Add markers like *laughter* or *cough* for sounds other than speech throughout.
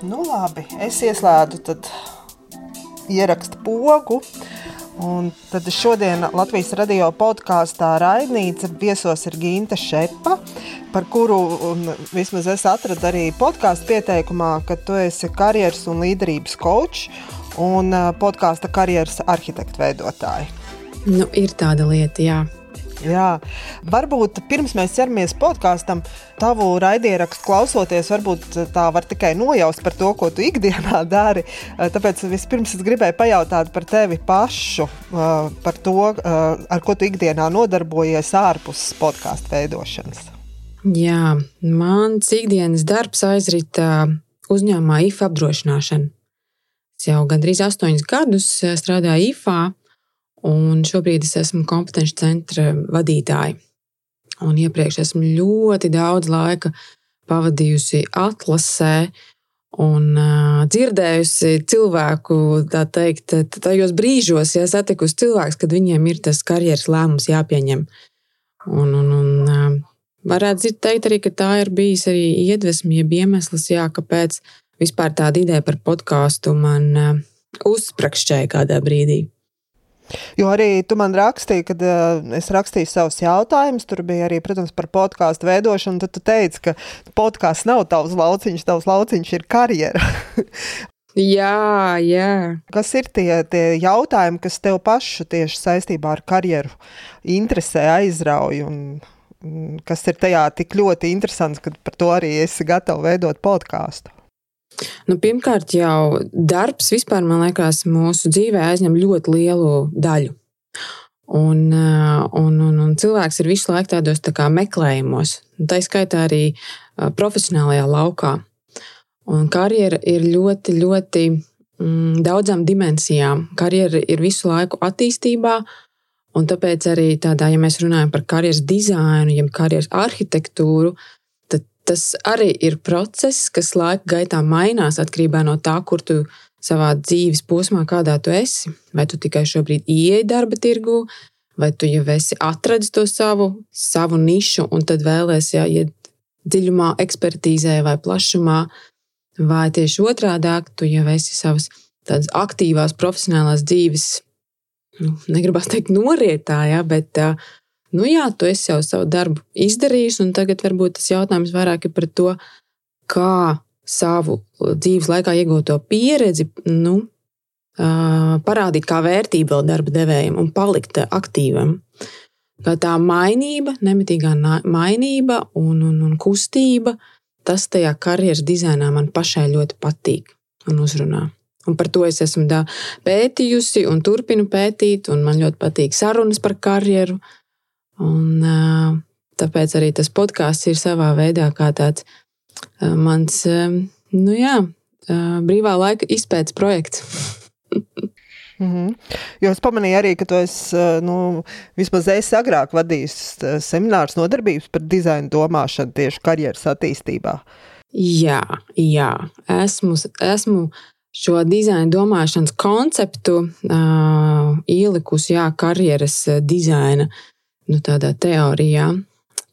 Nu, labi, es ieslēdzu ierakstu pogu. Un tad šodien Latvijas radio podkāstā Raidnīca viesos ir Ginta Šepa, par kuru vismaz es atradu arī podkāstu pieteikumā, ka tu esi karjeras un līderības kočs un podkāsta karjeras arhitekta veidotāja. Nu, ir tāda lieta, jā. Jā, varbūt pirms mēs ķeramies podkāstam, tavu raidierakstu klausoties, varbūt tā var tikai nojaust par to, ko tu ikdienā *laughs* dari. Tāpēc vispirms es gribēju pajautāt par tevi pašu, par to, ar ko tu ikdienā nodarbojies ārpus podkāstu veidošanas. Jā, mans ikdienas darbs aizrita uzņēmumā IFA apdrošināšana. Es jau gandrīz astoņus gadus strādāju IFA un šobrīd es esmu kompetenci centra vadītāja. Un iepriekš esmu ļoti daudz laika pavadījusi atlasē un uh, dzirdējusi cilvēku, tā teikt, tajos brīžos, ja satikusi cilvēks, kad viņiem ir tas karjeras lēmums jāpieņem. Un, un, un uh, varētu teikt arī, ka tā ir bijis arī iedvesma, jeb iemesls, jā, kāpēc vispār tāda ideja par podkāstu man uh, uzsprakšķēja kādā brīdī. Jo arī tu man rakstīji, kad uh, es rakstīju savus jautājumus, tur bija arī, protams, par podkāstu veidošanu. Tad tu teici, ka podkāsts nav tavs lauciņš, tavs lauciņš ir karjera. *laughs* jā, jā. Kas ir tie, tie jautājumi, kas tev pašu tieši saistībā ar karjeru interesē, aizrauj? Un, kas ir tajā tik ļoti interesants, ka par to arī esi gatavs veidot podkāstu? Nu, pirmkārt, jau darbs vispār, man liekas, mūsu dzīvē aizņem ļoti lielu daļu. Un, uh, un, un, un cilvēks ir visu laiku tādos tā meklējumos, tā skaitā arī uh, profesionālajā laukā. Un karjera ir ļoti, ļoti mm, daudzām dimensijām. Karjera ir visu laiku attīstībā, un tāpēc arī tādā, ja mēs runājam par karjeras dizainu, jeb karjeras arhitektūru, tas arī ir process, kas laika gaitā mainās atkarībā no tā, kur tu savā dzīves posmā, kādā tu esi. Vai tu tikai šobrīd ieeji darba tirgu, vai tu jau esi atradis to savu, savu nišu, un tad vēlēsies ja, iet dziļumā, ekspertīzē vai plašumā, vai tieši otrādi - tu jau esi savas tādas aktīvās profesionālās dzīves, nu, negribas teikt, norietā, ja, bet uh, nu jā, tu esi jau savu darbu izdarījis, un tagad varbūt tas jautājums vairāk ir par to, kā savu dzīves laikā iegūto pieredzi nu, parādīt kā vērtību vēl darba devējiem un palikt aktīvam. Kā tā mainība, nemitīgā mainība un, un, un kustība, tas tajā karjeras dizainā man pašai ļoti patīk un uzrunā. Un par to es esmu pētījusi un turpinu pētīt, un man ļoti patīk sarunas par karjeru. Uh, Un, tāpēc arī tas podkāsts ir savā veidā kā tāds mans nu jā, brīvā laika izpētes projekts. *laughs* Mm -hmm. Jo es pamanīju arī, ka tu esi, nu, vismaz es agrāk vadījis seminārus nodarbības par dizaina domāšanu tieši karjeras attīstībā. Jā, jā. Esmu, esmu šo dizaina domāšanas konceptu uh, ielikusi, jā, karjeras dizaina uh, nu, tādā teorijā.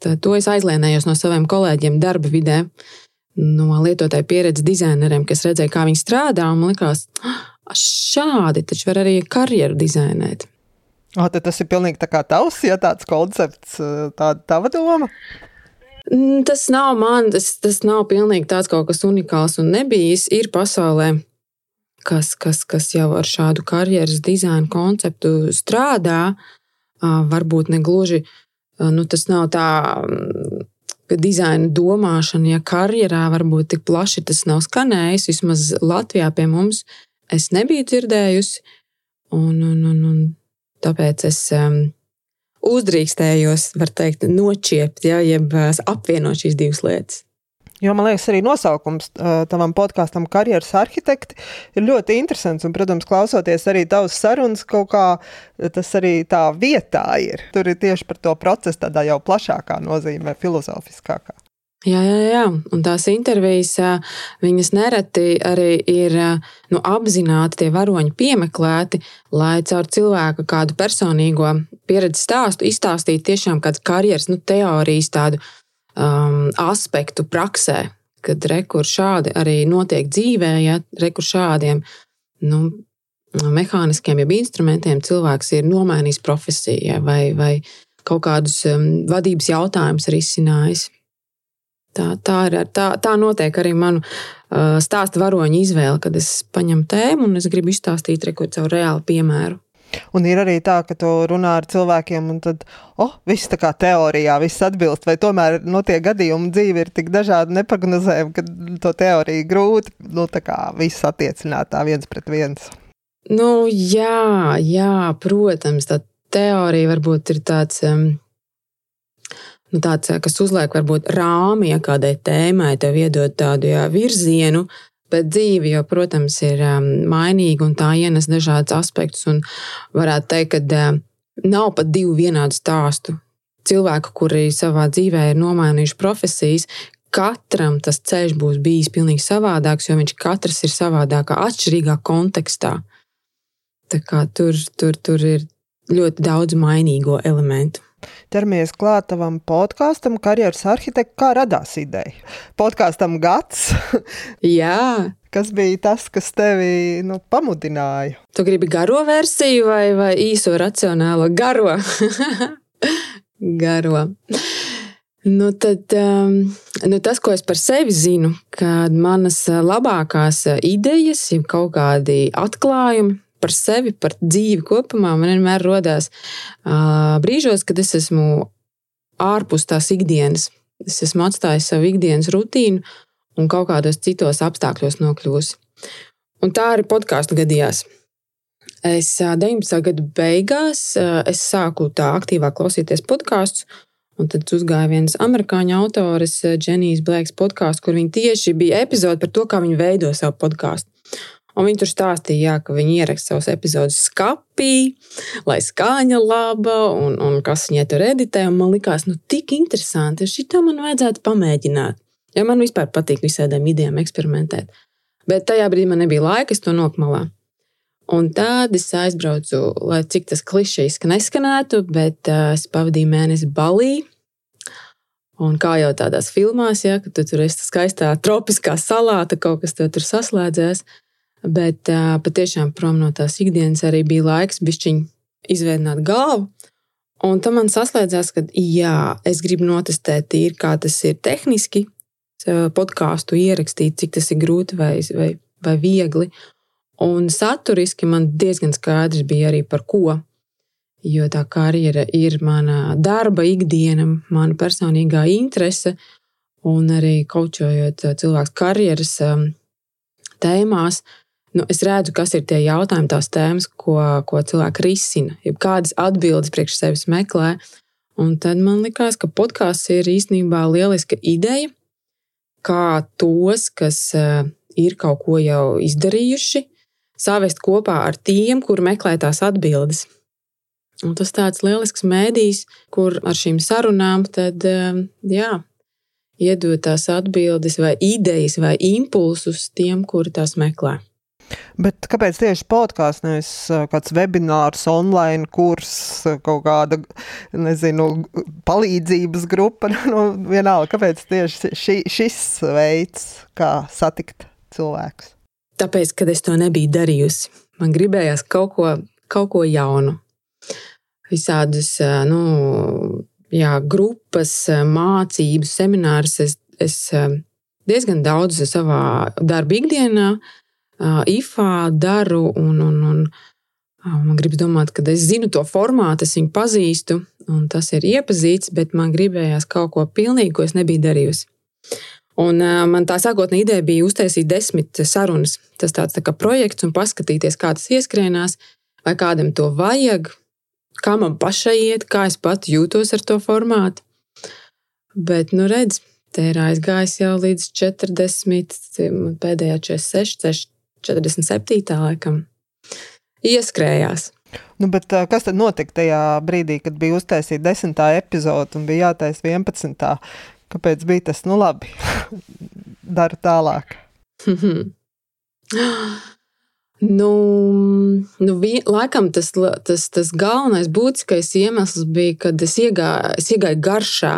Tad to es aizlienējos no saviem kolēģiem darba vidē, no lietotāju pieredzes dizaineriem, kas redzēja, kā viņi strādā. Man liekas, šādi taču var arī karjeru dizainēt. O, tas ir pilnīgi tā kā tavs, ja tāds koncepts, tāda tava doma. Tas nav man, tas, tas nav pilnīgi tāds kaut kas unikāls un nebijis. Ir pasaulē, kas, kas, kas jau ar šādu karjeras dizaina konceptu strādā, uh, varbūt ne gluži nu, tas nav tā. Dizaina domāšana, ja karjerā varbūt tik plaši tas nav skanējis, vismaz Latvijā pie mums, es nebiju dzirdējusi. Un, un, un, un tāpēc es um, uzdrīkstējos, var teikt, nočiept, ja, jeb apvienot šīs divas lietas. Jo man liekas, arī nosaukums tavam podkāstam, karjeras arhitekti, ir ļoti interesants. Un, protams, klausoties arī tavas sarunas, kaut kā tas arī tā vietā ir. Tur ir tieši par to procesu tādā jau plašākā nozīmē, filozofiskākā. Jā, jā, jā. Un tās intervijas, viņas nereti arī ir nu, apzināti tie varoņi piemeklēti, lai caur cilvēku kādu personīgo pieredzi stāstu izstāstītu tiešām kādas karjeras nu, teorijas, tādu um, aspektu praksē, kad rekur šādi arī notiek dzīvē, ja rekur šādiem nu, mehāniskiem, jeb instrumentiem cilvēks ir nomainījis profesiju vai, vai kaut kādus um, vadības jautājumus risinājis. Tā, tā, ir, tā, tā notiek arī manu uh, stāstu varoņu izvēle, kad es paņemu tēmu un es gribu izstāstīt reku caur reālu piemēru. Un ir arī tā, ka tu runā ar cilvēkiem, un tad, oh, viss tā kā teorijā, viss atbilst, vai tomēr no nu, tie gadījumi dzīve ir tik dažādi neprognozējami, ka to teoriju grūti, nu, tā kā viss attiecināt tā viens pret viens. Nu, jā, jā, protams, tā teorija varbūt ir tāds. Um, nu, tāds, kas uzliek varbūt rāmi ja kādai tēmai, tev iedod tādu jā, virzienu, bet dzīve jau, protams, ir um, mainīga un tā ienes dažādus aspektus. Varētu teikt, ka um, nav pat divu vienādu stāstu. Cilvēku, kuri savā dzīvē ir nomainījuši profesijas, katram tas ceļš būs bijis pilnīgi savādāks, jo viņš katrs ir savādākā, atšķirīgā kontekstā. Tā kā tur, tur, tur ir ļoti daudz mainīgo elementu ķeramies klāt tavam podkāstam, karjeras arhitekta. Kā radās ideja? Podkāstam gads. *laughs* Jā. Kas bija tas, kas tevi nu, pamudināja? Tu gribi garo versiju vai, vai īso racionālo? Garo. *laughs* garo. Nu, tad, um, nu, tas, ko es par sevi zinu, kad manas labākās idejas, ir kaut kādi atklājumi, par sevi, par dzīvi kopumā, man vienmēr rodās uh, brīžos, kad es esmu ārpus tās ikdienas. Es esmu atstājis savu ikdienas rutīnu un kaut kādos citos apstākļos nokļuvusi. Un tā arī podkāstu gadījās. Es 19. gada beigās es sāku tā aktīvāk klausīties podkāstus, un tad uzgāja viens amerikāņu autors, Dženijas Blēks podkāsts, kur viņi tieši bija epizode par to, kā viņi veido savu podkāstu. Un viņi tur stāstīja, jā, ka viņi ieraksta savus epizodus skapī, lai skaņa laba un, un kas viņai tur editē. Man likās, nu, tik interesanti, šī tā man vajadzētu pamēģināt. Jo man vispār patīk visādiem idejām eksperimentēt. Bet tajā brīdī man nebija laika, es to nokmalā. Un tad es aizbraucu, lai cik tas klišejiski neskanētu, bet uh, es pavadīju mēnesi Balī. Un kā jau tādās filmās, ja, tu tur esi skaistā tropiskā salā, kaut kas tur saslēdzēs. Bet uh, patiešām prom no tās ikdienas arī bija laiks bišķiņ izveidot galvu. Un tam man saslēdzās, ka jā, es gribu notestēt, tīri, kā tas ir tehniski, podkāstu ierakstīt, cik tas ir grūti vai, vai, vai viegli. Un saturiski man diezgan skaidrs bija arī par ko. Jo tā karjera ir mana darba ikdiena, mana personīgā interese, un arī kočojot cilvēku karjeras tēmās, nu, es redzu, kas ir tie jautājumi, tās tēmas, ko, ko cilvēki risina, kādas atbildes priekš sevis meklē. Un tad man likās, ka podkāsts ir īstenībā lieliska ideja, kā tos, kas eh, ir kaut ko jau izdarījuši, savest kopā ar tiem, kur meklē tās atbildes. Un tas tāds lielisks mēdījis, kur ar šīm sarunām tad, eh, jā, iedod tās atbildes, vai idejas, vai impulsus tiem, kuri tās meklē. Bet kāpēc tieši podkāsts, nevis kāds webinārs, online kurs, kaut kāda, nezinu, palīdzības grupa? *laughs* Nu, vienalga, kāpēc tieši ši, šis veids, kā satikt cilvēkus? Tāpēc, kad es to nebiju darījusi, man gribējās kaut ko, kaut ko jaunu. Visādus, nu, jā, grupas, mācības, seminārus es, es diezgan daudz savā darba ikdienā IFA daru. Un, un, un, man gribas domāt, ka es zinu to formātu, es viņu pazīstu, un tas ir iepazīts, bet man gribējās kaut ko pilnīgi, ko es nebiju darījusi. Un, uh, man tā sākotnējā ideja bija uztaisīt desmit sarunas. Tas tāds tā kā projekts un paskatīties, kā tas ieskrienās, vai kādam to vajag, kā man pašai iet, kā es pati jūtos ar to formātu. Bet, nu, redz, te ir aizgājis jau līdz 40, pēdējā 46, 47. laikam ieskrējās. Nu, bet, kas tad notika tajā brīdī, kad bija uztaisīta desmitā epizode un bija jātaisa 11. Kāpēc bija tas? Nu, labi, *laughs* dara tālāk. *laughs* nu, nu, vi, laikam tas, tas, tas galvenais būtiskais iemesls bija, kad es iegāju, es iegāju garšā.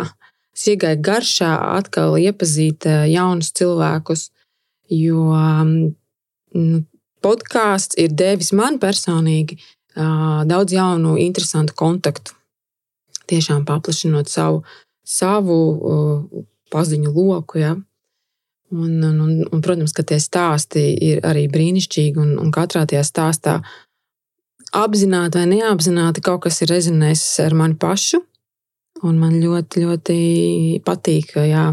iegāja garšā, atkal iepazīt jaunus cilvēkus. Jo podkāsts ir devis man personīgi daudz jaunu, interesantu kontaktu. Tiešām paplašinot savu, savu paziņu loku. Ja? Un, un, un, un, protams, ka tie stāsti ir arī brīnišķīgi, un, un katrā tajā stāstā apzināti vai neapzināti kaut kas ir rezonējis ar mani pašu. Un man ļoti, ļoti patīk jā,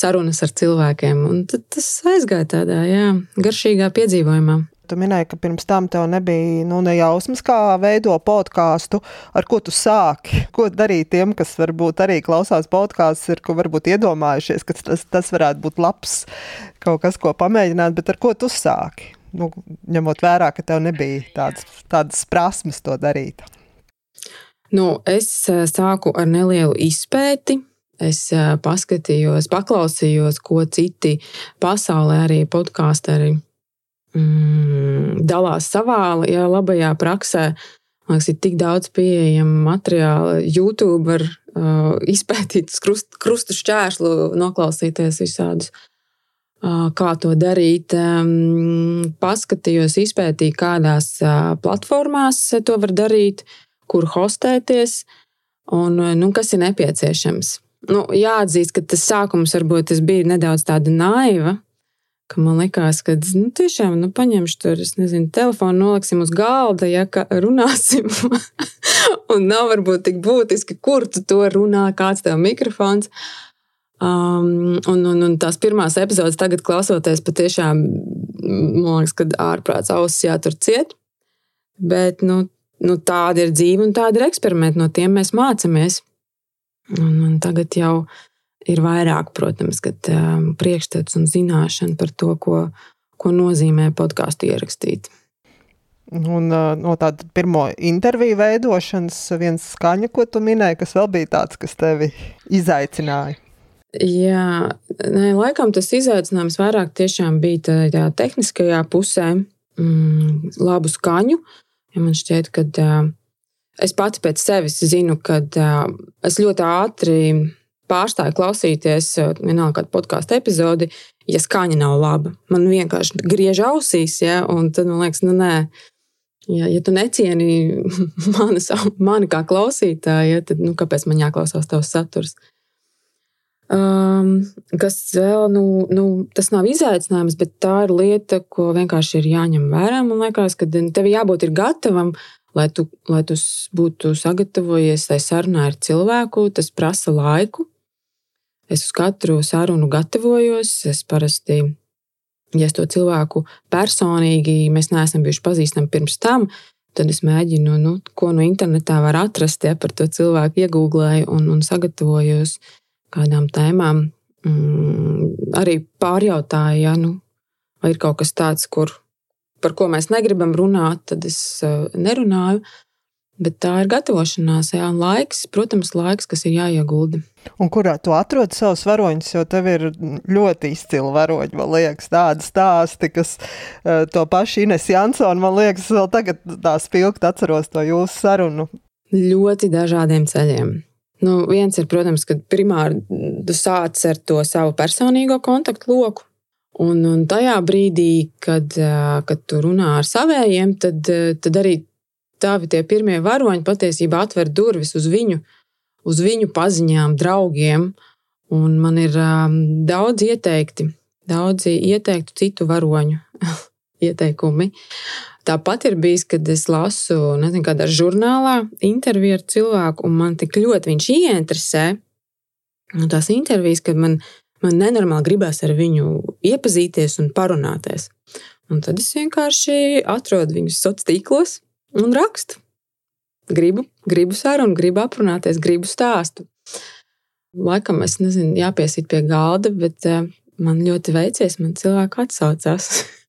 sarunas ar cilvēkiem. Un tas aizgāja tādā jā, garšīgā piedzīvojumā. Tu minēji, ka pirms tam tev nebija nu, ne jausmas, kā veido podkāstu, ar ko tu sāki. Ko darīt tiem, kas varbūt arī klausās podkāstus, ir ko varbūt iedomājušies, ka tas, tas varētu būt labs kaut kas, ko pamēģināt, bet ar ko tu sāki? Nu, ņemot vērā, ka tev nebija tādas, tādas prasmes to darīt. Nu, es eh, sāku ar nelielu izpēti, Es paskatījos, paklausījos, ko citi pasaulē arī podkāsteri mm, dalās savā ja, labajā praksē. Liekas, ir tik daudz pieejamu materiālu. YouTube var uh, izpētīt krust, krustu šķērslu, noklausīties visādus, uh, kā to darīt. Um, paskatījos, izpētīju, kādās uh, platformās to var darīt, kur hostēties un nu, kas ir nepieciešams. Nu, jāatzīst, ka tas sākums varbūt tas bija nedaudz tāda naiva man liekas, ka nu, tiešām nu, paņemšu es nezinu, telefonu noliksim uz galda, ja runāsim. *laughs* un nav varbūt tik būtiski, kur tu to runā, kāds tev mikrofons. Um, un, un, un tās pirmās epizodes, tagad klausoties, patiešām man liekas, ka ārprāts ausis jātur ciet. Bet nu, nu, tāda ir dzīve un tāda ir eksperimenta. No tiem mēs mācāmies. Un, un tagad jau ir vairāk, protams, kad, um, priekšstats un zināšana par to, ko, ko nozīmē podkāstu ierakstīt. Un uh, no tāda pirmo interviju veidošanas, viens skaņa, ko tu minēji, kas vēl bija tāds, kas tevi izaicināja. Jā, nē, laikam tas izaicinājums vairāk bija tajā tehniskajā pusē, mm, labu skaņu. Ja man šķiet, ka uh, es pati pēc sevis zinu, ka uh, es ļoti ātri pārstāju klausīties vienalga kādu podkāstu epizodi, ja skaņa nav laba. Man vienkārši griež ausīs, ja, un tad man liekas, nu nē. Ja, ja tu necieni *laughs* mani, mani kā klausītāju, ja, tad nu, kāpēc man jāklausās tavs saturs? Um, kas vēl, nu, nu, tas nav izaicinājums, bet tā ir lieta, ko vienkārši ir jāņem vērā. Man liekas, ka tev jābūt gatavam, lai tu, lai tu būtu sagatavojies tai sarunai ar cilvēku. Tas prasa laiku. Es uz katru sarunu gatavojos. Es parasti, ja es to cilvēku personīgi, mēs neesam bijuši pazīstami pirms tam, tad es mēģinu, nu, ko no internetā var atrast, ja par to cilvēku iegūlēju un, un sagatavojos kādām tēmām. Mm, arī pārjautāju, ja, nu, vai ir kaut kas tāds, kur, par ko mēs negribam runāt, tad es uh, nerunāju. Bet tā ir gatavošanās, jā, un laiks, protams, laiks, kas ir jāiegulda. Un kurā tu atrodi savus varoņus, jo tev ir ļoti izcili varoņi, man liekas, tādi stāsti, kas uh, to pašu Ines Jansonu, man liekas, vēl tagad tā spilgt atceros to jūsu sarunu. Ļoti dažādiem ceļiem. Nu, viens ir, protams, ka primāri tu sāc ar to savu personīgo kontaktu loku. Un, un tajā brīdī, kad, kad tu runā ar saviem, tad, tad arī tavi tie pirmie varoņi patiesībā atver durvis uz viņu, uz viņu paziņām, draugiem. Un man ir um, daudz ieteikti, daudzi ieteiktu citu varoņu *laughs* ieteikumi. Tāpat ir bijis, kad es lasu, nezinu, kādā žurnālā interviju ar cilvēku, un man tik ļoti viņš ieinteresē. Tās intervijas, kad man, man nenormāli gribās ar viņu iepazīties un parunāties. Un tad es vienkārši atrodu viņus sociālos tīklos, un rakstu. Gribu, gribu sarunu, gribu aprunāties, gribu stāstu. Laikam es nezinu, jāpiesīt pie galda, bet eh, man ļoti veicies, man cilvēki atsaucās. *laughs*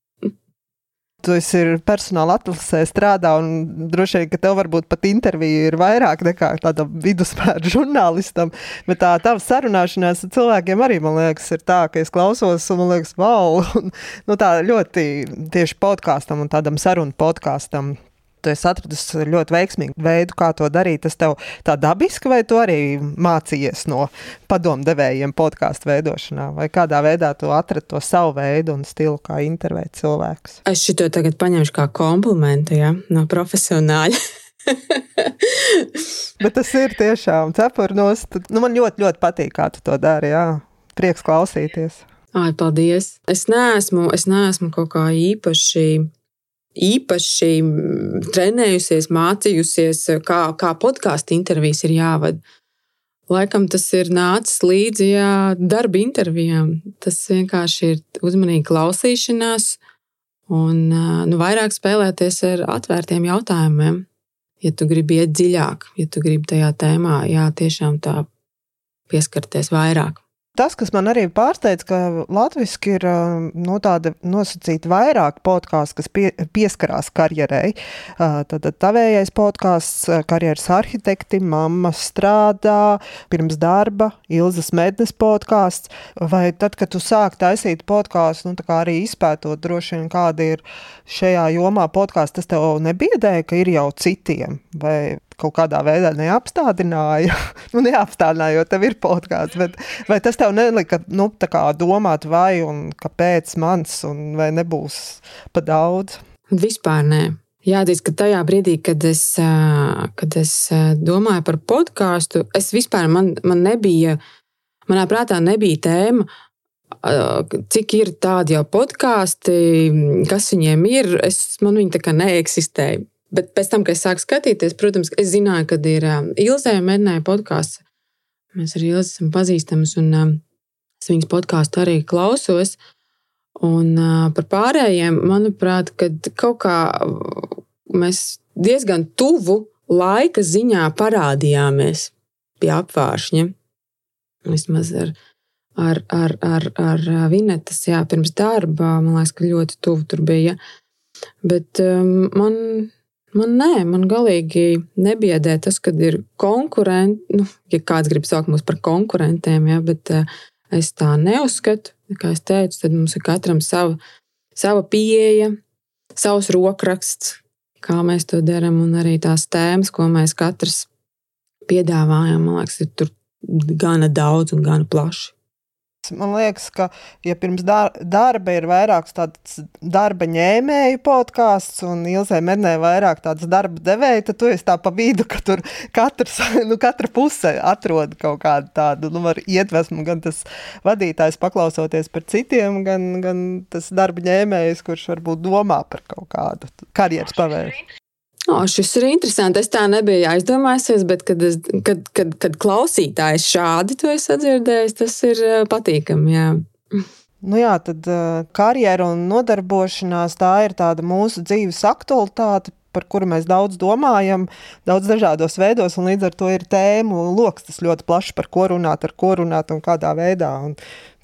tu esi personāla atlasē strādā, un droši vien, ka tev varbūt pat intervija ir vairāk nekā tādam vidusmēra *laughs* žurnālistam. Bet tā tava sarunāšanās ar cilvēkiem arī, man liekas, ir tā, ka es klausos, un man liekas, wow, *laughs* un, nu, tā ļoti tieši podkāstam un tādam sarunu podkāstam tu esi atradis ļoti veiksmīgu veidu, kā to darīt. Tas tev tā dabiski, vai tu arī mācījies no padomdevējiem podkāstu veidošanā, vai kādā veidā tu atradi to savu veidu un stilu, kā intervēt cilvēkus? Es šo tagad paņemšu kā komplimentu ja, no profesionāļa. *laughs* Bet tas ir tiešām cepurnos. Nu, man ļoti, ļoti patīk, kā tu to dari. Jā. Prieks klausīties. Ai, paldies. Es neesmu, es neesmu kaut kā īpaši īpaši trenējusies, mācījusies, kā, kā podkāstu intervijas ir jāvada. Laikam tas ir nācis līdzi jā, darba intervijām. Tas vienkārši ir uzmanīgi klausīšanās un nu, vairāk spēlēties ar atvērtiem jautājumiem. Ja tu gribi iet dziļāk, ja tu gribi tajā tēmā, jā, tiešām tā pieskarties vairāk. Tas, kas man arī pārsteidz, ka latviešu ir no tāda nosacīta vairāk podkāstu, kas pie, pieskarās karjerai. Tad tavējais podkāsts, karjeras arhitekti, mamma strādā, pirms darba, Ilzas mednes podkāsts. Vai tad, kad tu sāk taisīt podkāstu, nu, arī izpētot droši vien, kāda ir šajā jomā podkāsts, tas tev nebiedēja, ka ir jau citiem? Vai kaut kādā veidā neapstādināja. *laughs* nu, neapstādināja, jo tev ir podkāsts, bet vai tas tev nelika nu, domāt, vai un kāpēc mans, un vai nebūs pa daudz? Vispār nē. Jāatzīst, ka tajā brīdī, kad es, kad es domāju par podkāstu, es vispār man, man nebija, manā prātā nebija tēma, cik ir tādi jau podkāsti, kas viņiem ir. Es, man viņi tā kā neeksistēja. Bet pēc tam, kad es sāku skatīties, protams, es zināju, ka ir um, Ilzē Mednē podkāsts. Mēs ar Ilzi esam pazīstami, un um, es viņas podkāstu arī klausos. Un uh, par pārējiem, manuprāt, kad kaut kā mēs diezgan tuvu laika ziņā parādījāmies pie apvāršņa. Vismaz ar, ar, ar, ar, ar Vinetas, jā, pirms darba, man liekas, ka ļoti tuvu tur bija. Bet um, man Man nē, man galīgi nebiedē tas, kad ir konkurenti. Nu, ja kāds grib saukt mūs par konkurentiem, ja, bet uh, es tā neuzskatu. Kā jau teicu, tad mums ir katram sava, sava pieeja, savs rokraksts, kā mēs to darām, un arī tās tēmas, ko mēs katrs piedāvājam. Man liekas, ir tur gana daudz un gana plaši. Man liekas, ka, ja pirms darba ir vairāks tāds darba ņēmēju podkāsts un Ilzē Mednē vairāk tāds darba devēja, tad tu esi tā pa vidu, ka tur katrs, *laughs* nu, katra puse atrod kaut kādu tādu, nu, iedvesmu, gan tas vadītājs paklausoties par citiem, gan, gan tas darba ņēmējs, kurš varbūt domā par kaut kādu karjeras pavērstu. O, šis ir interesants. Es tā nebiju aizdomājusies, bet, kad, es, kad, kad, kad klausītājs šādi to ir sadzirdējis, tas ir patīkami. Jā. Nu jā, tad karjera un nodarbošanās tā ir tāda mūsu dzīves aktualitāte, par kuru mēs daudz domājam, daudz dažādos veidos, un līdz ar to ir tēmu lokus, tas ļoti plašs, par ko runāt, ar ko runāt un kādā veidā. Un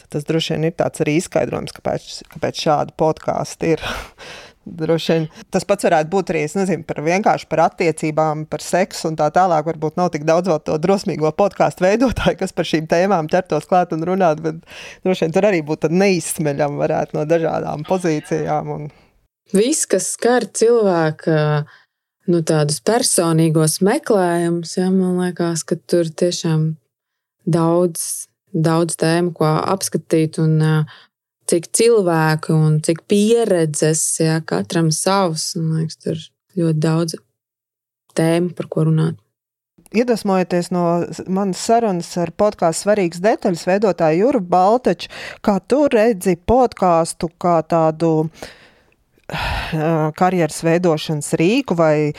tas droši vien ir tāds arī izskaidrojums, kāpēc, kāpēc šādi podkāsti ir. *laughs* Droši vien tas pats varētu būt arī nezinu, par vienkārši par attiecībām, par seksu un tā tālāk. Varbūt nav tik daudz to drosmīgo podkāstu veidotāju, kas par šīm tēmām ķertos klāt un runāt, bet droši vien tur arī būtu neizsmeļama varētu no dažādām pozīcijām. Un... Viss, kas skar cilvēku nu, tādus personīgos meklējumus, ja, man liekas, ka tur tiešām daudz, daudz tēmu, ko apskatīt. Un, uh, cik cilvēku un cik pieredzes, ja katram savs. Man liekas, tur ļoti daudz tēmu, par ko runāt. Iedvesmojoties no manas sarunas ar podkāstu svarīgas detaļas veidotāju Juru Baltaču, kā tu redzi podkāstu kā tādu *sighs* karjeras veidošanas rīku vai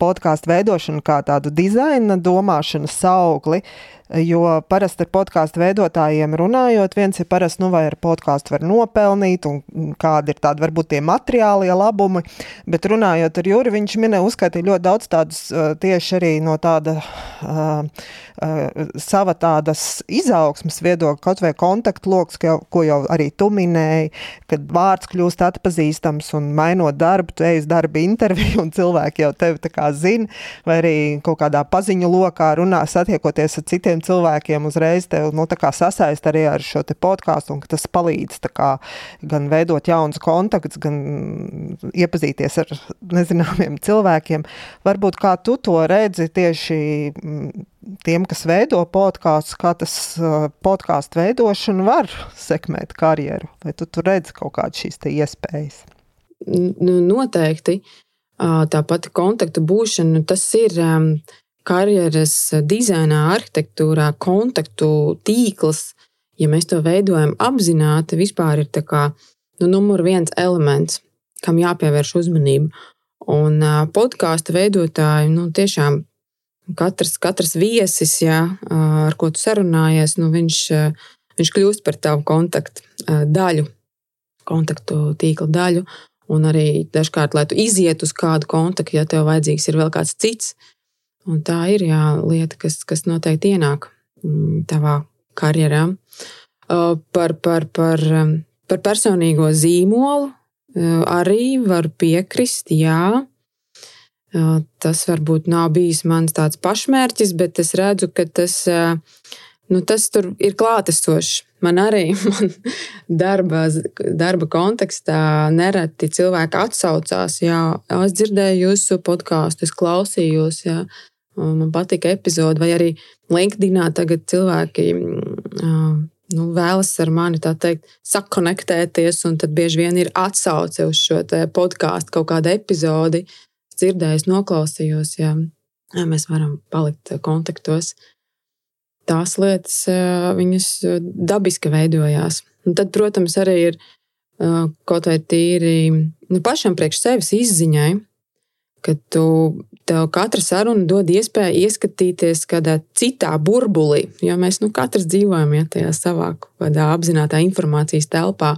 podkāstu veidošanu kā tādu dizaina domāšanas augli. Jo parasti ar podkāstu veidotājiem runājot, viens ir parasti, nu, vai ar podkāstu var nopelnīt, un kādi ir tādi varbūt tie materiālie labumi. Bet runājot ar Juri, viņš minēja, uzskaitīja ļoti daudz tādus tieši arī no tāda uh, uh, sava tādas izaugsmas viedokļa, kaut vai kontaktu lokus, ko, ko jau arī tu minēji, kad vārds kļūst atpazīstams un mainot darbu, tu ej uz darba interviju un cilvēki jau tevi tā kā zina, vai arī kaut kādā paziņu lokā runā, satiekoties ar citiem citiem cilvēkiem uzreiz tev nu, sasaist arī ar šo podkāstu, un tas palīdz kā, gan veidot jaunus kontaktus, gan iepazīties ar nezināmiem cilvēkiem. Varbūt kā tu to redzi tieši tiem, kas veido podkāstus, kā tas podkāstu veidošana var sekmēt karjeru? Vai tu tur redzi kaut kādas šīs iespējas? Nu, noteikti. Tā pati kontaktu būšana, tas ir karjeras dizainā, arhitektūrā, kontaktu tīkls. Ja mēs to veidojam apzināti, vispār ir kā, nu, numur viens elements, kam jāpievērš uzmanība. Un podkāstu veidotāji, nu, tiešām katrs, katrs viesis, jā, ar ko tu sarunājies, nu, viņš, viņš kļūst par tavu kontaktu daļu, kontaktu tīkla daļu. Un arī dažkārt, lai tu izietu uz kādu kontaktu, ja tev vajadzīgs ir vēl kāds cits. Un tā ir jā, lieta, kas, kas noteikti ienāk mm, tavā karjerā. Par, par, par, par personīgo zīmolu arī var piekrist, jā. Tas varbūt nav bijis mans tāds pašmērķis, bet es redzu, ka tas, nu, tas tur ir klātesošs. Man arī *laughs* man darba, darba kontekstā nereti cilvēki atsaucās, jā, es dzirdēju jūsu podkāstu, es klausījos, jā, man patika epizode, vai arī LinkedInā tagad cilvēki nu, vēlas ar mani teikt, sakonektēties, un tad bieži vien ir atsauce uz šo podkāstu kaut kādu epizodi dzirdējis, noklausījos, ja, ja mēs varam palikt kontaktos. Tās lietas viņas dabiski veidojās. Un tad, protams, arī ir kaut vai tīri nu, pašam priekš sevis izziņai, ka tu, tev katra saruna dod iespēju ieskatīties kādā citā burbulī, jo mēs nu, katrs dzīvojam ja, tajā savā apzinātajā informācijas telpā.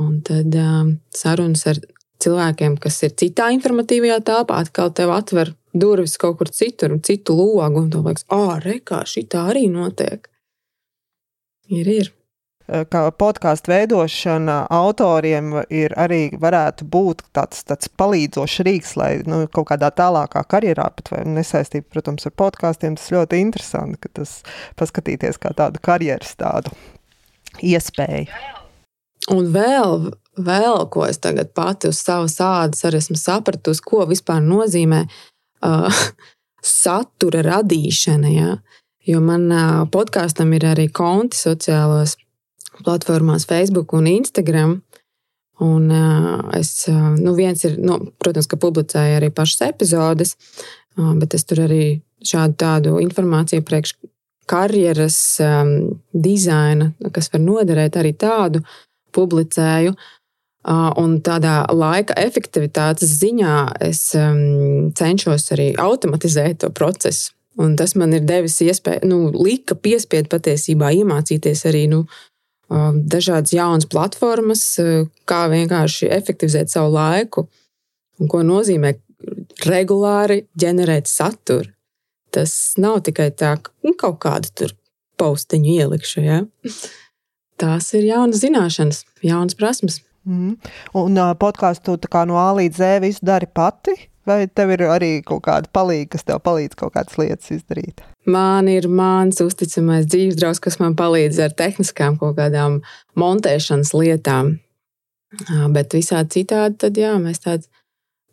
Un tad um, sarunas ar cilvēkiem, kas ir citā informatīvajā telpā, atkal tev atver durvis kaut kur citur, citu logu, un tu liekas, ah, rekā, šī tā arī notiek. Ir, ir. Kā podkāstu veidošana autoriem ir arī varētu būt tāds, tāds palīdzošs rīks, lai nu, kaut kādā tālākā karjerā, pat nesaistībā, protams, ar podkāstiem, tas ļoti interesanti, ka tas paskatīties kā tādu karjeras tādu iespēju. Un vēl vēl ko es tagad pati uz savas ādas arī esmu sapratusi, ko vispār nozīmē uh, *laughs* satura radīšana. Ja? Jo man uh, podkāstam ir arī konti sociālās platformās, Facebook un Instagram. Un, uh, es, uh, nu, viens ir, nu, protams, ka publicēju arī pašas epizodes, uh, bet es tur arī šādu tādu informāciju priekš karjeras um, dizaina, kas var noderēt, arī tādu publicēju. Uh, Un tādā laika efektivitātes ziņā es um, cenšos arī automatizēt to procesu. Un tas man ir devis iespēju, nu, lika piespiedu patiesībā iemācīties arī nu, dažādas jaunas platformas, kā vienkārši efektivizēt savu laiku un ko nozīmē regulāri ģenerēt saturu. Tas nav tikai tā, ka nu, kaut kādu tur paustiņu ielikšu. Ja? *laughs* Tās ir jaunas zināšanas, jaunas prasmes. Mm. Un uh, podkāstu no A līdz Z visu dari pati? Vai tev ir arī kaut kāda palīga, kas tev palīdz kaut kādas lietas izdarīt? Man ir mans uzticamais dzīves draugs, kas man palīdz ar tehniskām kaut kādām montēšanas lietām. Bet visādi citādi, tad jā, mēs tāds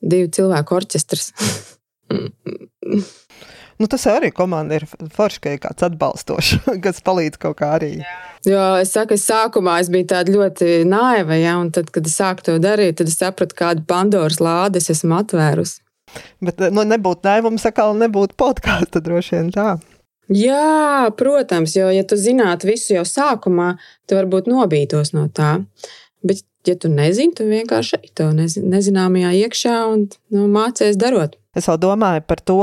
divu cilvēku orķestrs. *laughs* Nu, tas arī komanda ir forši, ka ir kāds atbalstošs, *laughs* kas palīdz kaut kā arī. Jā. Jo es saku, es sākumā es biju tāda ļoti naiva, ja, un tad, kad es sāku to darīt, tad es sapratu, kādu Pandoras lādi es esmu atvērusi. Bet, nu, nebūtu naiva, mums atkal nebūtu podkāstu droši vien tā. Jā, protams, jo, ja tu zinātu visu jau sākumā, tu varbūt nobītos no tā. Bet, ja tu nezini, tu vienkārši ej to nezināmajā iekšā un nu, mācies darot. Es vēl domāju par to,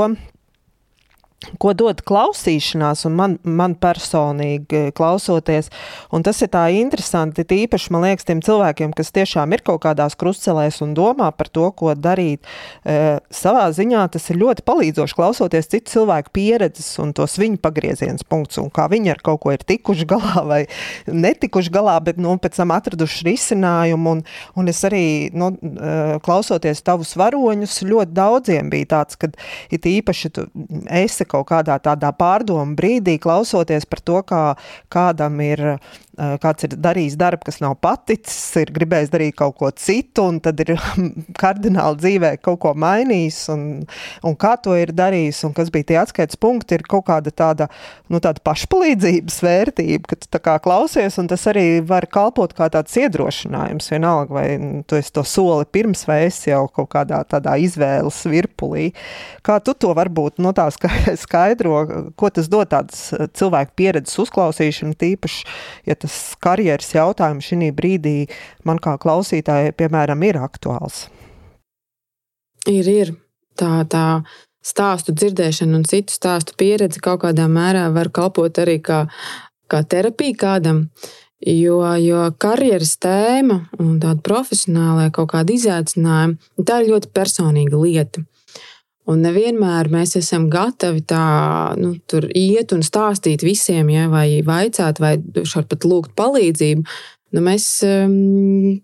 ko dod klausīšanās, un man, man personīgi klausoties. Un tas ir tā interesanti, tīpaši man liekas, tiem cilvēkiem, kas tiešām ir kaut kādās krustcelēs un domā par to, ko darīt. E, savā ziņā tas ir ļoti palīdzoši klausoties citu cilvēku pieredzes un tos viņu pagrieziena punktus, un kā viņi ar kaut ko ir tikuši galā *laughs* vai netikuši galā, bet nu, pēc tam atraduši risinājumu. Un, un es arī nu, e, klausoties tavus varoņus, ļoti daudziem bija tāds, ka it īpaši tu esi kaut kādā tādā pārdomu brīdī, klausoties par to, kā kādam ir kāds ir darījis darbu, kas nav paticis, ir gribējis darīt kaut ko citu, un tad ir *laughs* kardināli dzīvē kaut ko mainījis, un, un kā to ir darījis, un kas bija tie atskaites punkti, ir kaut kāda tāda, nu, tāda pašpalīdzības vērtība, ka tu tā kā klausies, un tas arī var kalpot kā tāds iedrošinājums, vienalga, vai nu, tu esi to soli pirms, vai esi jau kaut kādā tādā izvēles virpulī. Kā tu to varbūt no tā *laughs* skaidro, ko tas dod tāds cilvēku pieredzes uzklausīšana, tīpaši, ja tas tas karjeras jautājums šī brīdī man kā klausītājai, piemēram, ir aktuāls? Ir, ir. Tā, tā stāstu dzirdēšana un citu stāstu pieredze kaut kādā mērā var kalpot arī kā, kā terapija kādam. Jo, jo karjeras tēma un tāda profesionālā kaut kāda izaicinājuma, tā ir ļoti personīga lieta. Un nevienmēr mēs esam gatavi tā nu, iet un stāstīt visiem, ja, vai vaicāt, vai šādi pat lūgt palīdzību. Nu, mēs um,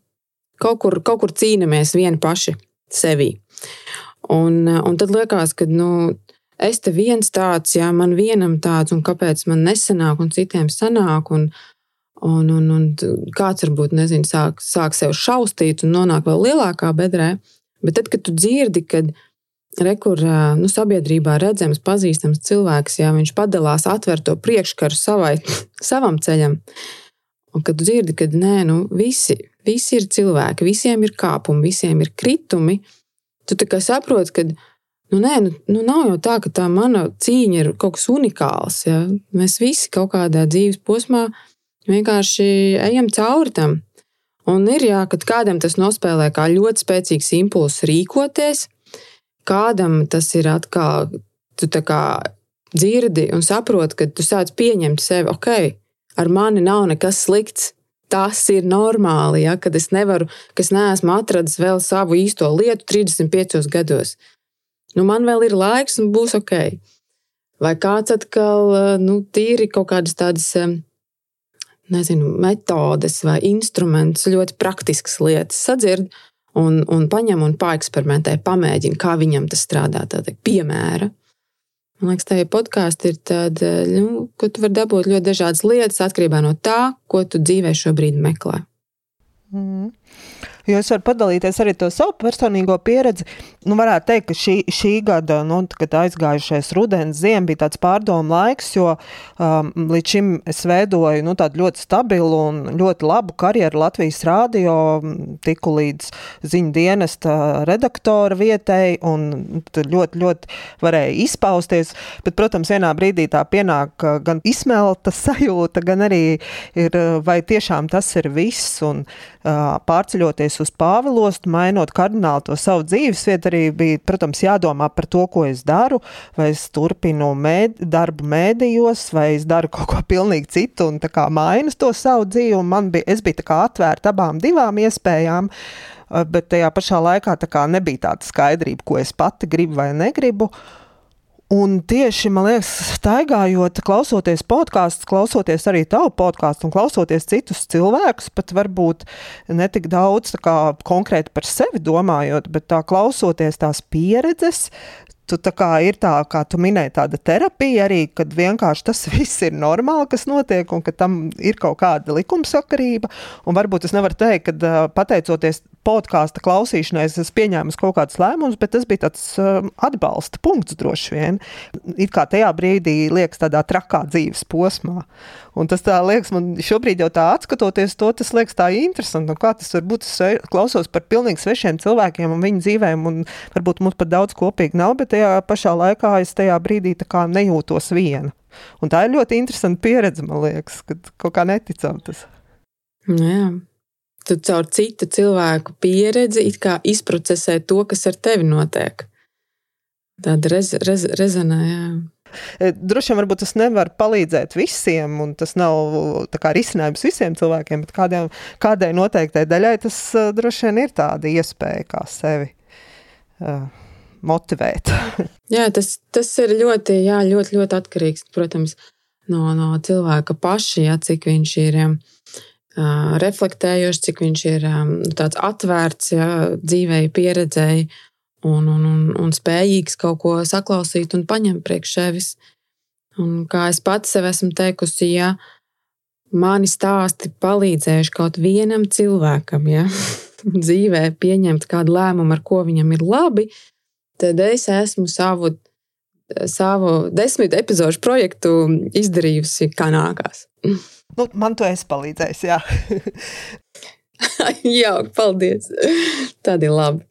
kaut, kur, kaut kur cīnāmies vieni paši sevi. Un, un tad liekas, ka nu, es te viens tāds, ja man vienam tāds, un kāpēc man nesanāk, un citiem sanāk. Un, un, un, un kāds varbūt nezinu, sāk, sāk sev šaustīt un nonāk vēl lielākā bedrē. Bet tad, kad tu dzirdi, kad Rekur nu, sabiedrībā redzams, pazīstams cilvēks, ja viņš padalās, atver to priekškaru savai, *laughs* savam ceļam. Un kad dzirdi, ka nē, nu, visi, visi ir cilvēki, visiem ir kāpumi, visiem ir kritumi, tu saproti, ka nu, nē, nu, nu, nav jau tā, ka tā mana cīņa ir kaut kas unikāls. Ja? Mēs visi kaut kādā dzīves posmā vienkārši ejam cauri tam. Un ir jā, kad kādam tas nospēlē kā ļoti spēcīgs impulss rīkoties, Kādam tas ir atkal, tu tā kā dzirdi un saproti, ka tu sāc pieņemt sevi, ok, ar mani nav nekas slikts. Tas ir normāli, ja, kad es nevaru, kas neesmu atradis vēl savu īsto lietu 35 gados. Nu, man vēl ir laiks, un būs ok. Vai kāds atkal, nu, tīri kaut kādas tādas, nezinu, metodes vai instrumentus, ļoti praktiskas lietas sadzird, un, un paņem un paeksperimentē, pamēģina, kā viņam tas strādā. Tāda piemēra. Man liekas, tā podkāsts ir tāda, nu, ko tu vari dabūt ļoti dažādas lietas atkarībā no tā, ko tu dzīvē šobrīd meklē. Mm. Jo es varu padalīties arī to savu personīgo pieredzi. Nu, varētu teikt, ka šī, šī gada, nu, kad aizgājušais rudens, ziema bija tāds pārdomu laiks, jo um, līdz šim es veidoju nu, tādu ļoti stabilu un ļoti labu karjeru Latvijas rādio, tiku līdz ziņu dienesta redaktora vietai un ļoti, ļoti varēja izpausties. Bet, protams, vienā brīdī tā pienāk gan izsmelta sajūta, gan arī ir, vai tiešām tas ir viss. Un, uh, pārceļoties uz Pāvilostu, mainot kardināli to savu dzīvesvietu, arī bija, protams, jādomā par to, ko es daru, vai es turpinu mēd, darbu mēdījos, vai es daru kaut ko pilnīgi citu un tā kā mainu to savu dzīvi, man bija, es biju tā kā atvērta abām divām iespējām, bet tajā pašā laikā tā nebija tāda skaidrība, ko es pati gribu vai negribu. Uh, Un tieši, man liekas, staigājot, klausoties podkāstus, klausoties arī tavu podkāstu un klausoties citus cilvēkus, pat varbūt ne tik daudz kā, konkrēti par sevi domājot, bet tā klausoties tās pieredzes, tu tā kā ir tā, kā tu minēji, tāda terapija arī, kad vienkārši tas *laughs* viss ir normāli, kas notiek, un ka tam ir kaut kāda likumsakarība. Un varbūt es nevaru teikt, ka pateicoties podkāstu klausīšanai es pieņēmu kaut kādus lēmumus, bet tas bija tāds um, atbalsta punkts droši vien. It kā tajā brīdī liekas tādā trakā dzīves posmā. Un tas tā liekas, man šobrīd jau tā atskatoties to, tas liekas tā interesanti. Nu, kā tas var būt? Es klausos par pilnīgi svešiem cilvēkiem un viņu dzīvēm, un varbūt mums pat daudz kopīgi nav, bet tajā pašā laikā es tajā brīdī nejūtos viena. Un tā ir ļoti interesanta pieredze, man liekas, kad kaut kā neticam tas. Nu jā tu caur citu cilvēku pieredzi izprocesē to, kas ar tevi notiek. Tāda rez, rez, rezonē. Jā. E, droši vien varbūt tas nevar palīdzēt visiem, un tas nav risinājums visiem cilvēkiem, bet kādiem, kādai noteiktai daļai tas uh, droši vien ir tāda iespēja, kā sevi uh, motivēt. *laughs* jā, tas, tas ir ļoti, jā, ļoti, ļoti atkarīgs protams, no, no cilvēka paša, jā, cik viņš ir. Jā reflektējošs, cik viņš ir tāds atvērts ja, dzīvei, pieredzēji. un, un, un, un spējīgs kaut ko saklausīt un paņemt priekš sevis. Un kā es pats sev esmu teikusi, ja mani stāsti palīdzējuši kaut vienam cilvēkam, ja *laughs* dzīvē pieņemt kādu lēmumu, ar ko viņam ir labi, tad es esmu savu, savu desmit epizodu projektu izdarījusi kā nākās. Nu, man to es palīdzēju, jā. *laughs* Jā, paldies. Tad ir labi.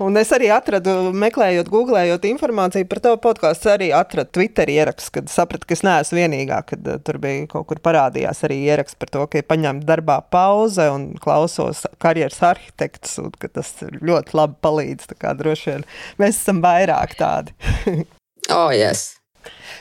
Un es arī atradu, meklējot, googlējot informāciju par to podkāstu, arī atradu Twitter ierakstu, kad sapratu, ka es neesmu vienīgā, kad uh, tur bija kaut kur parādījās arī ieraksts par to, ka ir paņemta darbā pauze un klausos karjeras arhitekts, un ka tas ļoti labi palīdz. Tā kā droši vien mēs esam vairāk tādi. *laughs* oh, yes.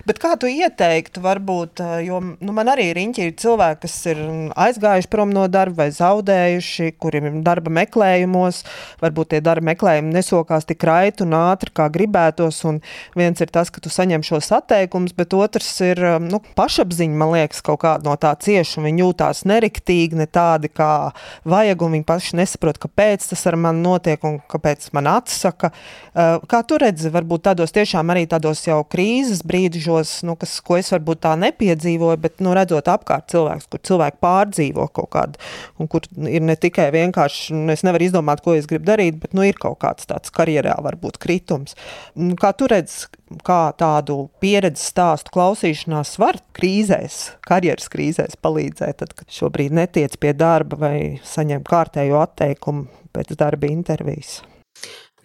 Bet kā tu ieteiktu, varbūt, jo nu, man arī riņķi ir cilvēki, kas ir aizgājuši prom no darba vai zaudējuši, kuriem ir darba meklējumos, varbūt tie darba meklējumi nesokās tik raiti un ātri, kā gribētos. Un viens ir tas, ka tu saņem šos atteikumus, bet otrs ir nu, pašapziņa, man liekas, kaut kāda no tā cieša. Viņi jūtās neriktīgi, ne tādi, kā vajag, un viņi paši nesaprot, kāpēc tas ar mani notiek un kāpēc man atsaka. Kā tu redzi, varbūt tādos tiešām arī tādos jau krīzes brīžos, nu, kas, ko es varbūt tā nepiedzīvoju, bet nu, redzot apkārt cilvēkus, kur cilvēki pārdzīvo kaut kādu, un kur ir ne tikai vienkārši, nu, es nevaru izdomāt, ko es gribu darīt, bet nu, ir kaut kāds tāds karjerā varbūt kritums. Nu, kā tu redz, kā tādu pieredzes stāstu klausīšanās var krīzēs, karjeras krīzēs palīdzēt, tad, kad šobrīd netiec pie darba vai saņem kārtējo atteikumu pēc darba intervijas?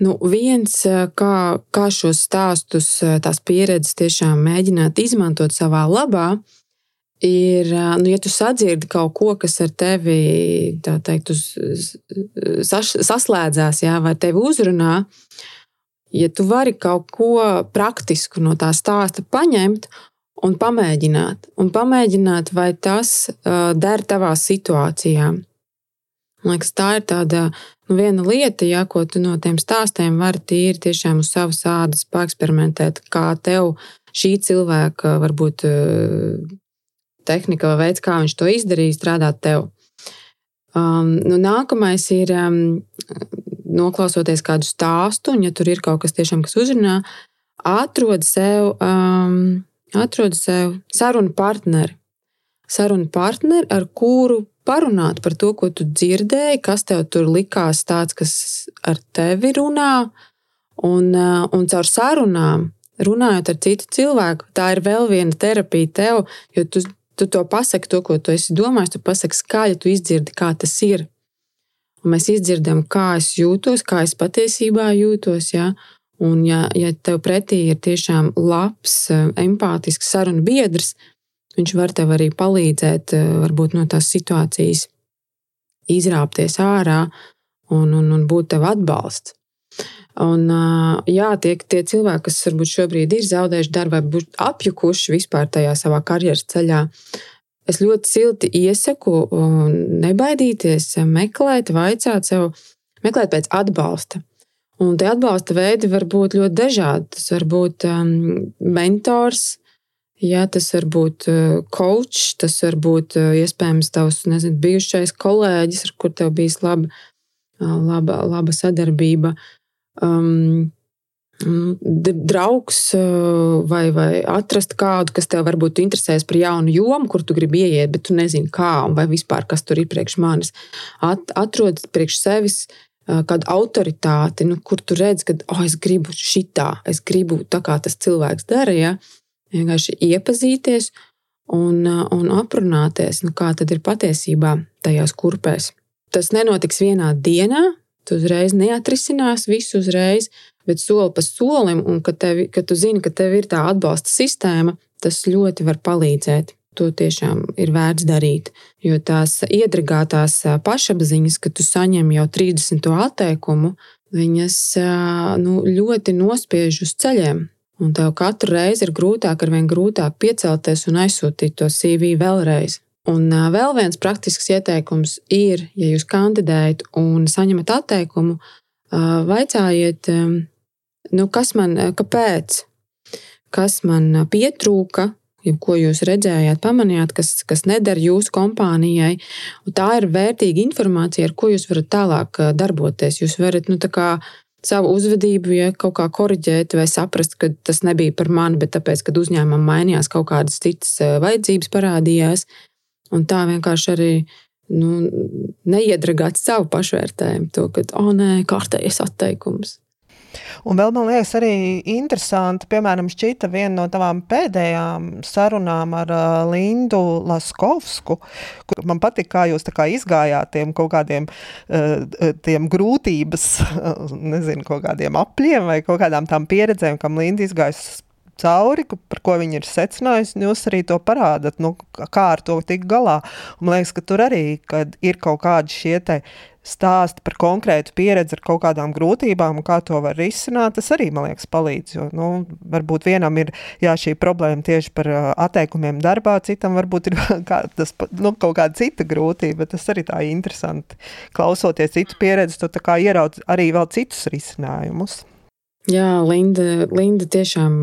Nu, viens, kā, kā šos stāstus, tās pieredzes tiešām mēģināt izmantot savā labā, ir, nu, ja tu sadzirdi kaut ko, kas ar tevi teikt, uz, sas, saslēdzās, jā, vai tevi uzrunā, ja tu vari kaut ko praktisku no tā stāsta paņemt un pamēģināt, un pamēģināt vai tas uh, der tavā situācijā. Man liekas, tā ir tāda nu, viena lieta, ja, ko tu no tiem stāstiem vari tīri tiešām uz savas ādas paeksperimentēt, kā tev šī cilvēka, varbūt eh, tehnika vai veids, kā viņš to izdarīja, strādāt tev. Um, nu, nākamais ir um, noklausoties kādu stāstu, un ja tur ir kaut kas tiešām, kas uzrunā, atrod sev, um, atrod sev sarunu partneri. Sarunu partneri, ar kuru parunāt par to, ko tu dzirdēji, kas tev tur likās tāds, kas ar tevi runā, un, uh, un caur sarunām, runājot ar citu cilvēku, tā ir vēl viena terapija tev, jo tu, tu to pasaki, to, ko tu esi domājis, tu pasaki skaļi, tu izdzirdi, kā tas ir. Un mēs izdzirdam, kā es jūtos, kā es patiesībā jūtos. Ja? Un, ja, ja tev pretī ir tiešām labs, uh, empātisks sarunu biedrs, Viņš var tev arī palīdzēt, eh, varbūt no tās situācijas izrāpties ārā un, un, un būt tev atbalsts. Un, eh, jā, tie, tie cilvēki, kas varbūt šobrīd ir zaudējuši darbu vai apjukuši vispār tajā savā karjeras ceļā, es ļoti silti iesaku nebaidīties, meklēt, vaicāt sev, meklēt pēc atbalsta. Un tie atbalsta veidi var būt ļoti dažādi. Tas var būt um, mentors, Jā, tas var būt coach, eh, tas var būt eh, iespējams tavs nezinu, bijušais kolēģis, ar kuriem tev bijis laba, eh, laba, laba sadarbība. Um, draugs vai, vai atrast kādu, kas tev varbūt interesēs par jaunu jomu, kur tu gribi ieiet, bet tu nezini, kā vai vispār kas tur ir priekš manis. At, atrod priekš sevis kādu autoritāti, nu, kur tu redz, ka oh, es gribu šitā, es gribu tā, kā tas cilvēks dara. Vienkārši iepazīties un, un aprunāties, nu, kā tad ir patiesībā tajās kurpēs. Tas nenotiks vienā dienā, tu uzreiz neatrisinās visu uzreiz, bet soli pa solim, un kad, tevi, kad tu zini, ka tev ir tā atbalsta sistēma, tas ļoti var palīdzēt. To tiešām ir vērts darīt. Jo tās iedragātās pašapziņas, ka tu saņem jau 30. atteikumu, viņas nu, ļoti nospiež uz ceļiem. Un tev katru reizi ir grūtāk, ar vien grūtāk piecelties un aizsūtīt to CV vēlreiz. Un vēl viens praktisks ieteikums ir, ja jūs kandidējat un saņemat atteikumu, vaicājiet, nu, kas man, kāpēc, kas man pietrūka, ko jūs redzējāt, pamanījāt, kas, kas neder jūsu kompānijai. Un tā ir vērtīga informācija, ar ko jūs varat tālāk darboties. Jūs varat nu, savu uzvedību, ja kaut kā korrigēt vai saprast, ka tas nebija par mani, bet tāpēc, kad uzņēmumam mainījās kaut kādas citas eh, vajadzības parādījās. Un tā vienkārši arī nu, neiedragāt savu pašvērtējumu, to, ka, oh, nē, kārtējies atteikums. Un vēl man liekas, arī interesanti, piemēram, šķita viena no tavām pēdējām sarunām ar uh, Lindu Laskovsku, kur man patīk, kā jūs kā izgājāt tiem kaut kādiem uh, tiem grūtības, *laughs* nezinu, kaut kādiem apļiem vai kaut kādām tām pieredzēm, kam Linda izgājas cauri, par ko viņi ir secinājusi. Jūs arī to parādāt, nu, kā ar to tikt galā. Un man liekas, ka tur arī ir kaut kādi šie stāsti par konkrētu pieredzi ar kaut kādām grūtībām un kā to var risināt, tas arī, man liekas, palīdz. Jo, nu, varbūt vienam ir jā, šī problēma tieši par atteikumiem darbā, citam varbūt ir *laughs* kā, tas, nu, kaut kāda cita grūtība, bet tas arī tā interesanti. Klausoties citu pieredzi, tu ieraudz arī vēl citus risinājumus. Jā, Linda, Linda tiešām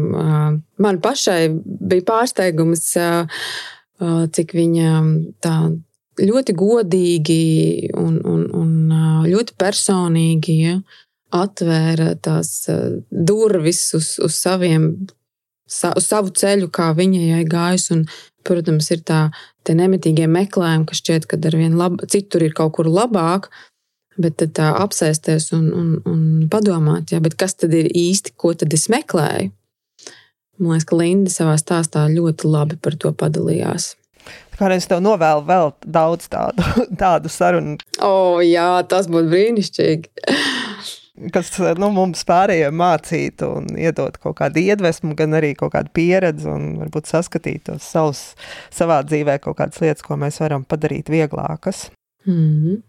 man pašai bija pārsteigums, cik viņa tā ļoti godīgi un, un, un ļoti personīgi ja, atvēra tās durvis uz, uz, saviem, sa, uz savu ceļu, kā viņai gājis. Un, protams, ir tā nemitīgie meklējumi, ka šķiet, ka ar vien lab, citur ir kaut kur labāk. Bet tad tā apsēsties un, un, un padomāt, jā, kas tad ir īsti, ko tad es meklēju. Man liekas, ka Linda savā stāstā ļoti labi par to padalījās. Kādreiz tev novēlu vēl daudz tādu, *laughs* tādu sarunu. O, oh, jā, tas būtu brīnišķīgi. Kas nu, mums pārējiem mācītu un iedot kaut kādu iedvesmu, gan arī kaut kādu pieredzi, un varbūt saskatīt tos savus, savā dzīvē kaut kādas lietas, ko mēs varam padarīt vieglākas. Mm -hmm.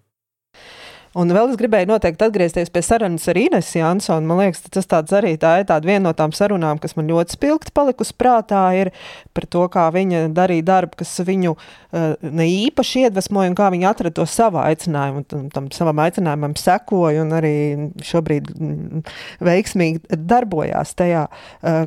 Un vēl es gribēju noteikti atgriezties pie sarunas ar Inesu Jansonu. Man liekas, tas arī tā ir tāda viena no tām sarunām, kas man ļoti spilgti palikusi prātā, ir par to, kā viņa darīja darbu, kas viņu uh, ne īpaši iedvesmoja un kā viņa atrada to savu aicinājumu. Tam, tam savam aicinājumam sekoja un arī šobrīd mm, veiksmīgi darbojās tajā. Uh,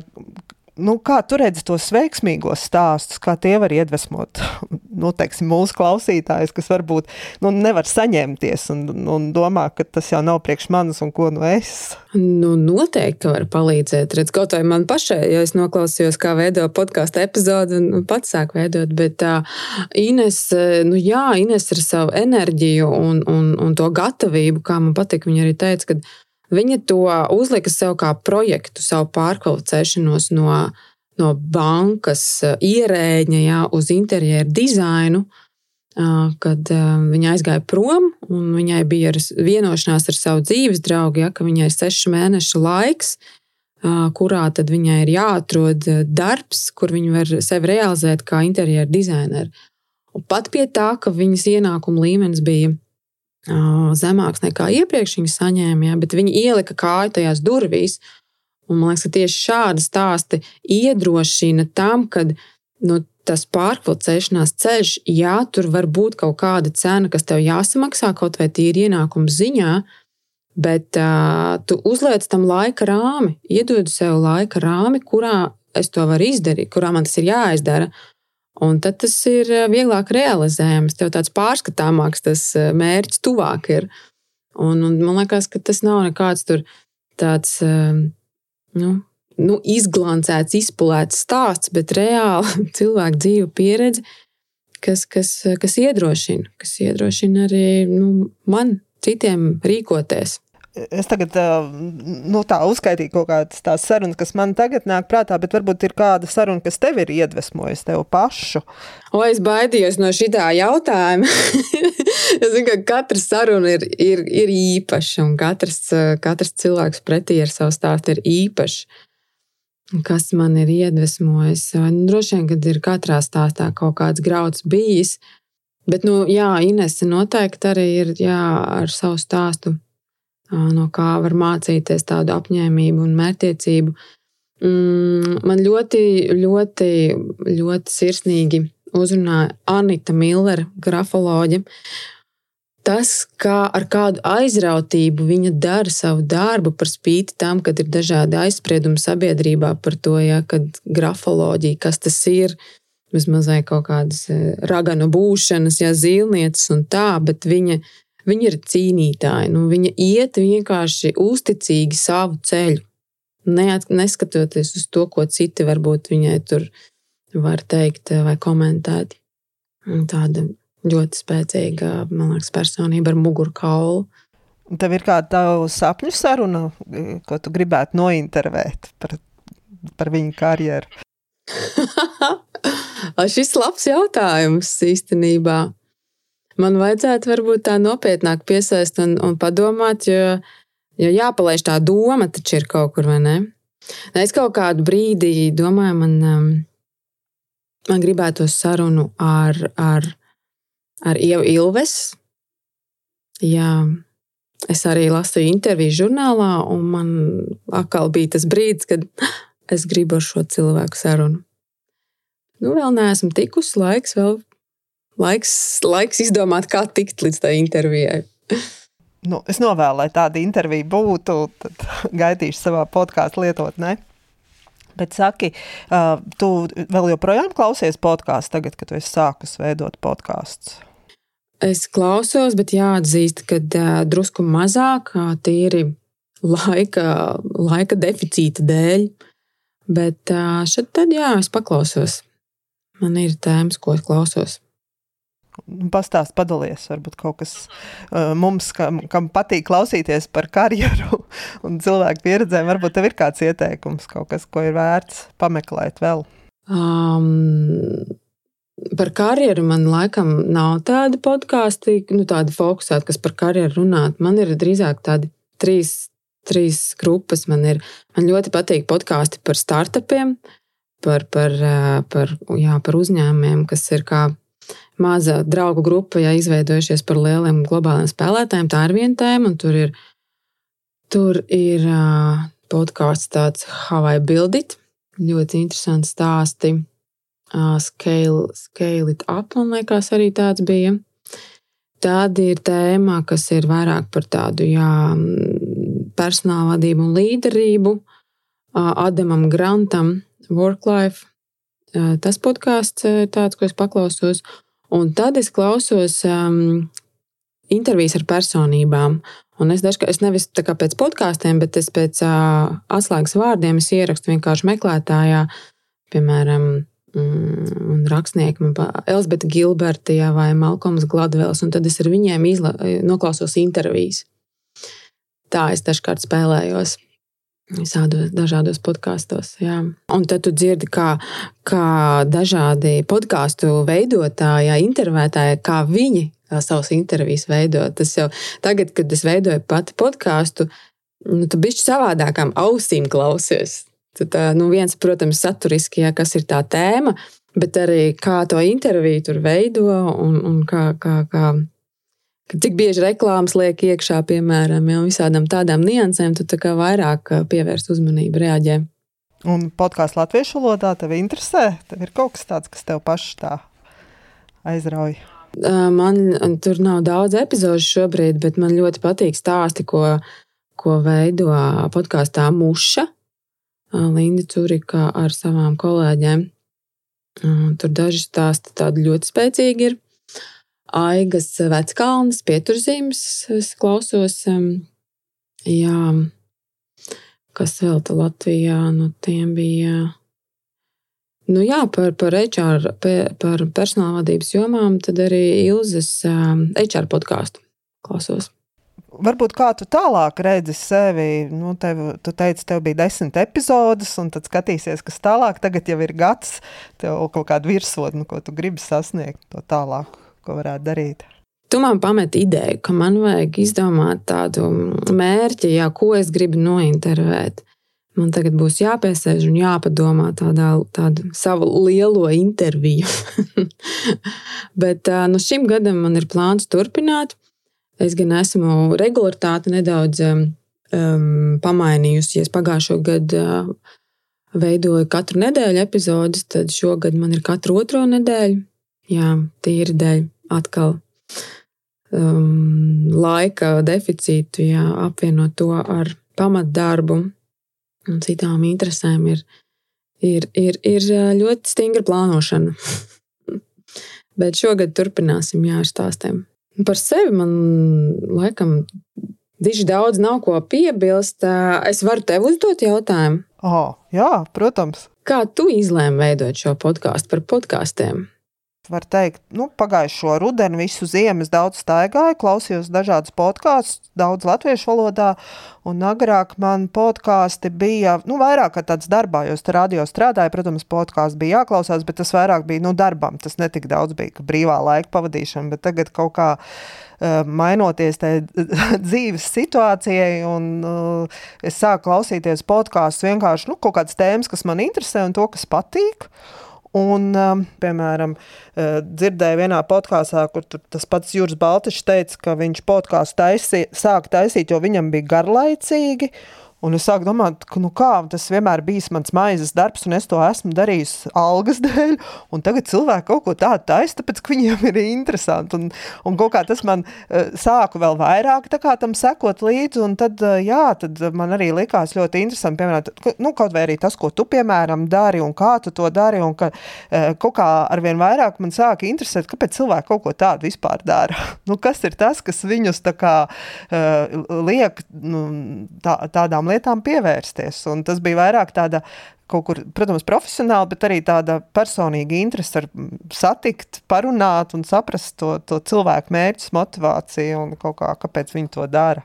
nu, kā tu redzi tos veiksmīgos stāstus, kā tie var iedvesmot *laughs* nu, teiksim, mūsu klausītājus, kas varbūt nu, nevar saņemties un, un domā, ka tas jau nav priekš manis un ko nu es. Nu, noteikti var palīdzēt. Redz, kaut vai man pašai, jo es noklausījos, kā veido podkāstu epizodi un pats sāku veidot. Bet uh, Ines, nu jā, Ines ar savu enerģiju un, un, un to gatavību, kā man patīk, viņa arī teica, ka Viņa to uzlika sev kā projektu, savu pārkvalificēšanos no, no bankas eh, ierēģa jā, uz interjeru dizainu. Eh, kad eh, viņa aizgāja prom, un viņai bija vienošanās ar savu dzīves draugu, ja, ka viņai ir sešu mēnešu laiks, kurā tad viņai ir jāatrod darbs, kur viņa var sevi realizēt kā interjeru dizaineru. Pat pie tā, ka viņas ienākuma līmenis bija zemāks nekā iepriekš viņa saņēma, ja, bet viņi ielika kāju tajās durvīs. Un man liekas, ka tieši šādi stāsti iedrošina tam, ka nu, tas pārkvalificēšanās ceļš, jā, tur var būt kaut kāda cena, kas tev jāsamaksā kaut vai tīri ienākuma ziņā, bet uh, tu uzliec tam laika rāmi, iedod sev laika rāmi, kurā es to varu izdarīt, kurā man tas ir jāizdara. Un tad tas ir eh, vieglāk realizējams. Tev tāds pārskatāmāks, tas eh, mērķis tuvāk ir. Un, un man liekas, ka tas nav nekāds tāds eh, nu, nu, izglancēts, izpulēts stāsts, bet reāli *laughs* cilvēku dzīvu pieredze, kas, kas, kas iedrošina, kas iedrošina arī nu, man citiem rīkoties es tagad nu, tā uzskaitīju kaut kādas tās sarunas, kas man tagad nāk prātā, bet varbūt ir kāda saruna, kas tev ir iedvesmojusi tev pašu. O, es baidījos no šī jautājuma. *laughs* es zinu, ka katra saruna ir, ir, ir īpaša, un katrs, katrs cilvēks pretī ar savu stāstu ir īpašs. Kas man ir iedvesmojis? Nu, droši vien, kad ir katrā stāstā kaut kāds grauds bijis. Bet, nu, jā, Inese noteikti arī ir jā, ar savu stāstu no kā var mācīties tādu apņēmību un mērķtiecību. Mm, man ļoti, ļoti, ļoti sirsnīgi uzrunāja Anita Millera, grafoloģija. Tas, kā ar kādu aizrautību viņa dara savu darbu, par spīti tam, ka ir dažādi aizspriedumi sabiedrībā par to, ja, kad grafoloģija, kas tas ir, vismaz kaut kādas raganu būšanas, ja zīlnieces un tā, bet viņa Viņa ir cīnītāja. Nu, viņa iet vienkārši uzticīgi savu ceļu. Neat, neskatoties uz to, ko citi varbūt viņai tur var teikt vai komentēt. Tāda ļoti spēcīga, man liekas, personība ar mugurkaulu. Tev ir kāda tava sapņu saruna, ko tu gribētu nointervēt par, par viņu karjeru? *laughs* Šis labs jautājums īstenībā. Man vajadzētu varbūt tā nopietnāk piesaist un, un padomāt, jo, jo jāpalaiž tā doma taču ir kaut kur, vai ne? Es kaut kādu brīdi domāju, man, um, man gribētos sarunu ar, ar, ar Ievu Ilves. Jā, es arī lasīju interviju žurnālā, un man atkal bija tas brīdis, kad es gribu ar šo cilvēku sarunu. Nu, vēl neesmu tikusi, laiks vēl. Laiks, laiks izdomāt, kā tikt līdz tai intervijai. Nu, es novēlu, lai tāda intervija būtu, tad gaidīšu savā podkāstu lietotnē. Bet saki, uh, tu vēl joprojām klausies podkāstu, tagad, kad esi sākus veidot podkāstus? Es klausos, bet jāatzīst, ka uh, drusku mazāk, tīri laika, laika deficīta dēļ. Bet uh, šeit tad jā, es paklausos. Man ir tēmas, ko es klausos. Pastāst, padalies, varbūt kaut kas uh, mums, kam, kam patīk klausīties par karjeru *laughs* un cilvēku pieredzēm. Varbūt tev ir kāds ieteikums, kaut kas, ko ir vērts pameklēt vēl. Um, par karjeru man laikam nav tāda podkāsti, nu, tāda fokusēta, kas par karjeru runāt. Man ir drīzāk tādi trīs, trīs grupas. Man, ir, man ļoti patīk podkāsti par startupiem. Par, par, par, jā, par uzņēmumiem, kas ir kā maza draugu grupa, ja izveidojušies par lieliem globāliem spēlētājiem. Tā ir viena tēma, tur ir, tur ir uh, podkāsts tāds How I Build It. Ļoti interesanti stāsti. Uh, scale, scale It Up, man liekas, arī tāds bija. Tāda ir tēma, kas ir vairāk par tādu jā, personāla vadību un līderību. Uh, Adamam Grantam Worklife. Tas podkāsts ir tāds, ko es paklausos. Un tad es klausos um, intervijas ar personībām. Un es dažkārt, es nevis pēc podkāstiem, bet es pēc uh, atslēgas vārdiem ierakstu vienkārši meklētājā, piemēram, mm, rakstnieki, Elzbieta Gilberta jā, vai Malkoms Gladvels, un tad es ar viņiem izla, noklausos intervijas. Tā es dažkārt spēlējos. Visādos dažādos podkāstos. Un tad tu dzirdi, kā, kā dažādi podkāstu veidotāji, intervētāji, kā viņi savus intervijas veido. Tas jau tagad, kad es veidoju pati podkāstu, nu, tu bišķi savādākām ausīm klausies. Tad, nu, viens, protams, saturiski, jā, kas ir tā tēma, bet arī kā to interviju tur veido un, un kā, kā, kā Cik bieži reklāmas liek iekšā, piemēram, jau visādām tādām niansēm, tu tā vairāk pievērst uzmanību, reaģē. Un podkāsts latviešu valodā tev interesē? Tev ir kaut kas tāds, kas tev pašs tā aizrauja. Man tur nav daudz epizodu šobrīd, bet man ļoti patīk stāsti, ko, ko veido podkāstā Muša. Linda Curika ar savām kolēģiem. Tur daži stāsti tādi ļoti spēcīgi ir. Aigas veckalnas pieturzīmes es klausos. Jā, kas vēl te Latvijā, nu tiem bija. Nu jā, par, par HR, par personāla vadības jomām, tad arī Ilzas HR podkāstu klausos. Varbūt kā tu tālāk redzi sevi, nu, tev, tu teici, tev bija desmit epizodes, un tad skatīsies, kas tālāk. Tagad jau ir gads, tev kaut kāda virsotne, ko tu gribi sasniegt to tālāk ko varētu darīt? Tu man pamet ideju, ka man vajag izdomāt tādu mērķi, jā, ko es gribu nointervēt. Man tagad būs jāpiesēž un jāpadomā tādā, tādu savu lielo interviju. *laughs* Bet nu, šim gadam man ir plāns turpināt. Es gan esmu regularitāti nedaudz um, pamainījusi. Es pagājušo gadu uh, veidoju katru nedēļu epizodus, tad šogad man ir katru otro nedēļu. Jā, tīri dēļ atkal um, laika deficītu, jā, apvienot to ar pamatdarbu un citām interesēm, ir, ir, ir, ir ļoti stingra plānošana. *laughs* Bet šogad turpināsim jā, ar stāstiem. Par sevi man laikam diži daudz nav ko piebilst. Es varu tev uzdot jautājumu. Oh, jā, protams. Kā tu izlēmi veidot šo podkāstu par podkāstiem? Var teikt, nu, pagājušo rudeni, visu ziemu es daudz staigāju, klausījos dažādas podkāstus, daudz latviešu valodā. Un agrāk man podkāsti bija nu, vairāk kā tāds darbā, jo es radio strādāju. Protams, podkāsts bija jāklausās, bet tas vairāk bija nu, darbam. Tas netik daudz bija brīvā laika pavadīšana, bet tagad kaut kā uh, mainoties *laughs* dzīves situācijai, un uh, es sāku klausīties podkāstus vienkārši nu, kaut kādas tēmas, kas man interesē un to, kas patīk. Un, um, piemēram, uh, dzirdēju vienā podkāstā, kur tas pats Juris Baltiņš teica, ka viņš podkāstu taisī, sāk taisīt, jo viņam bija garlaicīgi. Un es sāku domāt, ka nu kā, tas vienmēr bijis mans maizes darbs, un es to esmu darījis algas *laughs* dēļ. Tagad cilvēki kaut ko tādu taisa, tāpēc ka viņiem ir interesanti. Un, un kaut kā tas man uh, sāku vēl vairāk tam sekot līdzi. Tad, uh, jā, tad man arī likās ļoti interesanti, piemēram, nu, kaut vai arī tas, ko tu, piemēram, dari un kā tu to dari. Un ka uh, kaut kā arvien vairāk man sāka interesēt, kāpēc cilvēki kaut ko tādu vispār dara. *laughs* nu, kas ir tas, kas viņus tā kā liek nu, tā, tādām lietām pievērsties. Un tas bija vairāk tāda kaut kur, protams, profesionāli, bet arī tāda personīga interese ar satikt, parunāt un saprast to, to cilvēku mērķus, motivāciju un kā, kāpēc viņi to dara.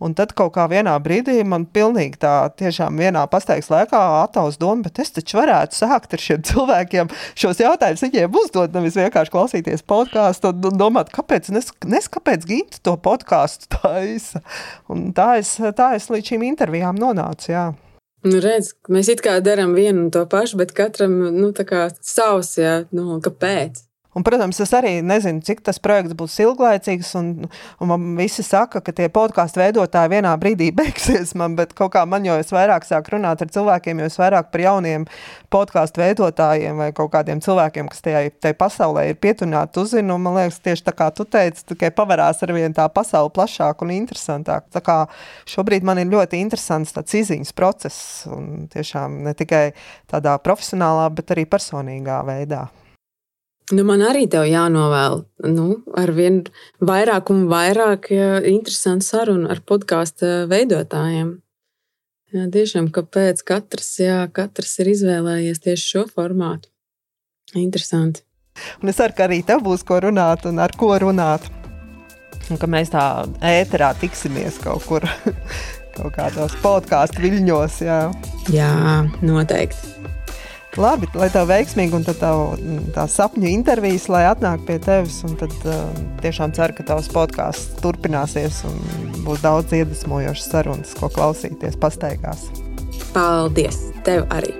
Un tad kaut kā vienā brīdī man pilnīgi tā, tiešām vienā pastaigas laikā ataus doma, bet es taču varētu sākt ar šiem cilvēkiem šos jautājumus viņiem uzdot, nevis vienkārši klausīties podkāstu un domāt, kāpēc, nes, nes kāpēc Ginta to podkāstu taisa. Un tā es, tā es līdz šīm intervijām nonācu, jā. Nu, redz, mēs it kā darām vienu un to pašu, bet katram nu, savs, jā, nu, kāpēc? Un, protams, es arī nezinu, cik tas projekts būs ilglaicīgs. Un, un man visi saka, ka tie podkāstu veidotāji vienā brīdī *laughs* beigsies. Man, bet kaut kā man jau es vairāk sāku runāt ar cilvēkiem, jo es vairāk par jauniem podkāstu veidotājiem vai kaut kādiem cilvēkiem, kas tajā, tajā pasaulē ir pietuvināti, uzzinu. Man liekas, tieši tā kā tu teici, tikai pavarās ar vien tā pasauli plašāk un interesantāk. Tā kā šobrīd man ir ļoti interesants tāds izziņas process. Un tiešām ne tikai tādā profesionālā, bet arī personīgā veidā. Nu, man arī tev jānovēl nu, ar vien vairāk un vairāk interesantu sarunu ar podkāstu veidotājiem. Jā, tiešām, kāpēc katrs, jā, katrs ir izvēlējies tieši šo formātu. Interesanti. Un es ceru, ka arī tev būs ko runāt un ar ko runāt. Un ka mēs tā ēterā tiksimies kaut kur, *laughs* kaut kādos podkāstu viļņos. Jā, jā noteikti. Labi, lai tev veiksmīgi un tev, tā sapņu intervijas, lai atnāk pie tevis. Tad uh, tiešām ceru, ka tavs podkāsts turpināsies un būs daudz iedvesmojošas sarunas, ko klausīties pastaigās. Paldies! Tev arī!